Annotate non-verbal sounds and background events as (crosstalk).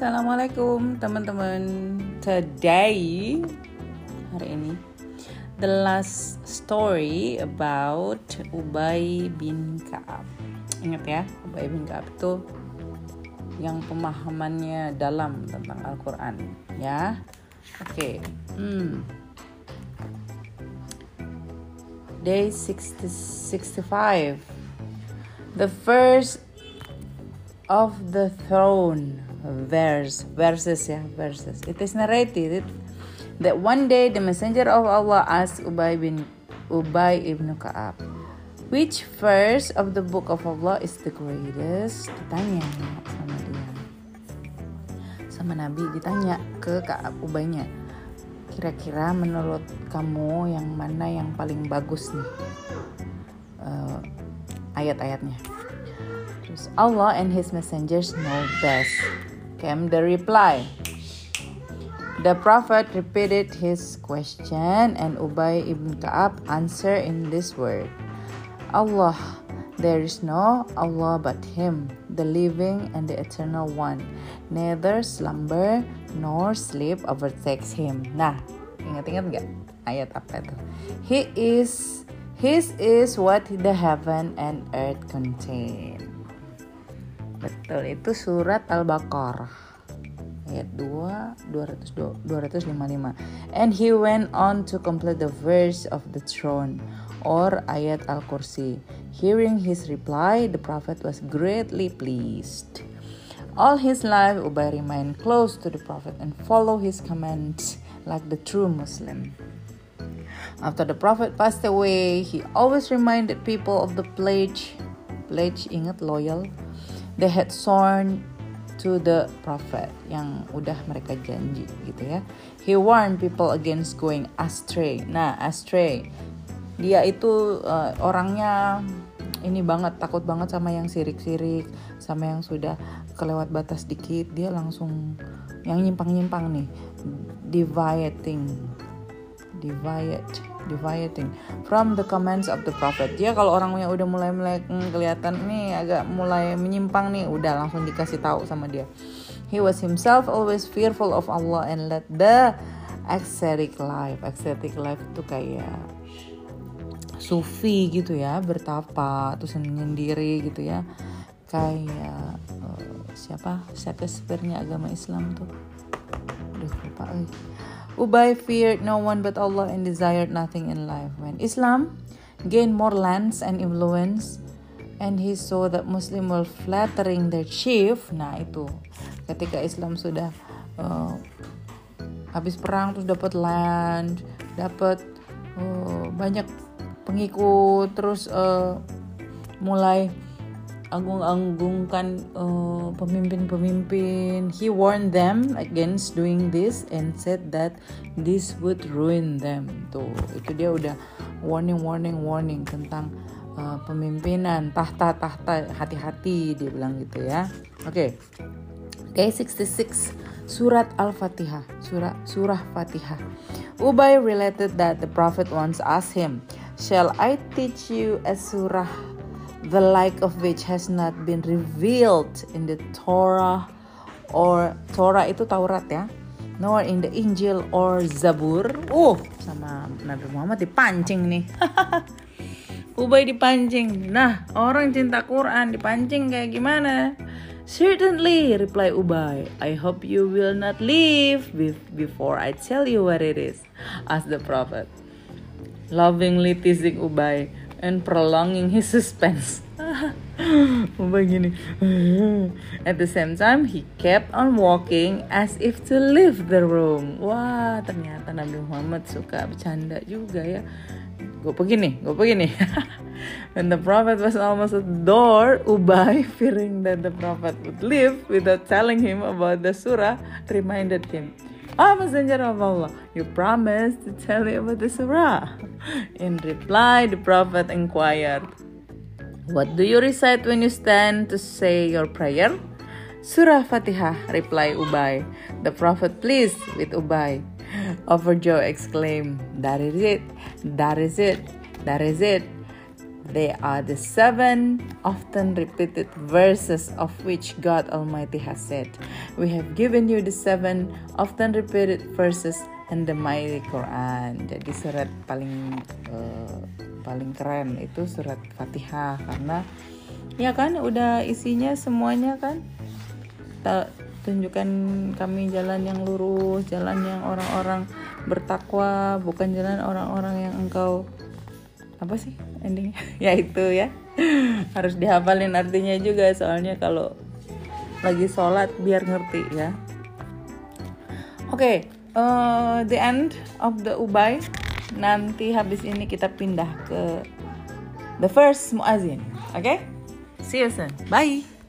Assalamualaikum teman-teman. Today hari ini the last story about Ubay bin Kaab. Ingat ya, Ubay bin Kaab itu yang pemahamannya dalam tentang Al-Qur'an, ya. Oke. Okay. Hmm. Day 60, 65. The first of the throne verse verses ya verses. It is narrated that one day the messenger of Allah asked Ubay bin Ubay ibn Ka'ab which verse of the book of Allah is the greatest? Ditanya sama dia. Sama Nabi ditanya ke Ka'ab Ubaynya kira-kira menurut kamu yang mana yang paling bagus nih? Uh, ayat-ayatnya. Allah and his messengers know best came the reply. The Prophet repeated his question, and Ubay ibn Ka'ab answered in this word Allah, there is no Allah but Him, the living and the eternal one. Neither slumber nor sleep overtakes Him. Nah, ingat-ingat nggak ayat apa itu? He is, His is what the heaven and earth contain. Betul, itu surat Al-Baqarah ayat 2 200, 255. And he went on to complete the verse of the throne or ayat Al-Kursi. Hearing his reply, the prophet was greatly pleased. All his life, Ubay remained close to the prophet and followed his commands like the true Muslim. After the prophet passed away, he always reminded people of the pledge. Pledge, ingat loyal they had sworn to the prophet yang udah mereka janji gitu ya. He warned people against going astray. Nah, astray. Dia itu uh, orangnya ini banget takut banget sama yang sirik-sirik, sama yang sudah kelewat batas dikit, dia langsung yang nyimpang-nyimpang nih. Dividing. Divide deviating from the commands of the prophet. Dia kalau orangnya udah mulai mulai hmm, kelihatan nih agak mulai menyimpang nih, udah langsung dikasih tahu sama dia. He was himself always fearful of Allah and led the ascetic life. Ascetic life itu kayak sufi gitu ya, bertapa terus sendiri gitu ya. Kayak uh, siapa? Shakespeare-nya agama Islam tuh. Aduh lupa eh. Ubay feared no one but Allah and desired nothing in life. When Islam gained more lands and influence, and he saw that Muslim were flattering their chief, nah itu ketika Islam sudah uh, habis perang terus dapat land, dapat uh, banyak pengikut, terus uh, mulai agung-agungkan uh, pemimpin-pemimpin. He warned them against doing this and said that this would ruin them. Tuh, itu dia udah warning, warning, warning tentang uh, pemimpinan tahta, tahta, hati-hati dia bilang gitu ya. Oke, okay. okay, 66 surat Al-Fatihah, surah surah Fatihah. Ubay related that the prophet once asked him, "Shall I teach you a surah the like of which has not been revealed in the Torah or Torah itu Taurat ya nor in the Injil or Zabur uh sama Nabi Muhammad dipancing nih (laughs) Ubay dipancing nah orang cinta Quran dipancing kayak gimana Certainly, reply Ubay. I hope you will not leave before I tell you what it is, asked the prophet. Lovingly teasing Ubay, and prolonging his suspense. Begini. At the same time, he kept on walking as if to leave the room. Wah, ternyata Nabi Muhammad suka bercanda juga ya. Gue begini, gue begini. (laughs) When the Prophet was almost at the door, Ubay, (laughs) fearing that the Prophet would leave without telling him about the surah, reminded him, Messenger of Allah, you promised to tell me about the surah. In reply, the Prophet inquired, What do you recite when you stand to say your prayer? Surah Fatihah, replied Ubay. The Prophet pleased with Ubay. Overjoyed exclaimed, That is it, that is it, that is it. They are the seven often repeated verses of which God Almighty has said, We have given you the seven often repeated verses in the mighty Quran. Jadi surat paling uh, paling keren itu surat Fatihah karena ya kan udah isinya semuanya kan tunjukkan kami jalan yang lurus, jalan yang orang-orang bertakwa, bukan jalan orang-orang yang engkau apa sih endingnya? (laughs) Ya itu ya. Harus dihafalin artinya juga soalnya kalau lagi sholat biar ngerti ya. Oke okay, uh, the end of the ubay. Nanti habis ini kita pindah ke the first muazin oke? Okay? see you soon. Bye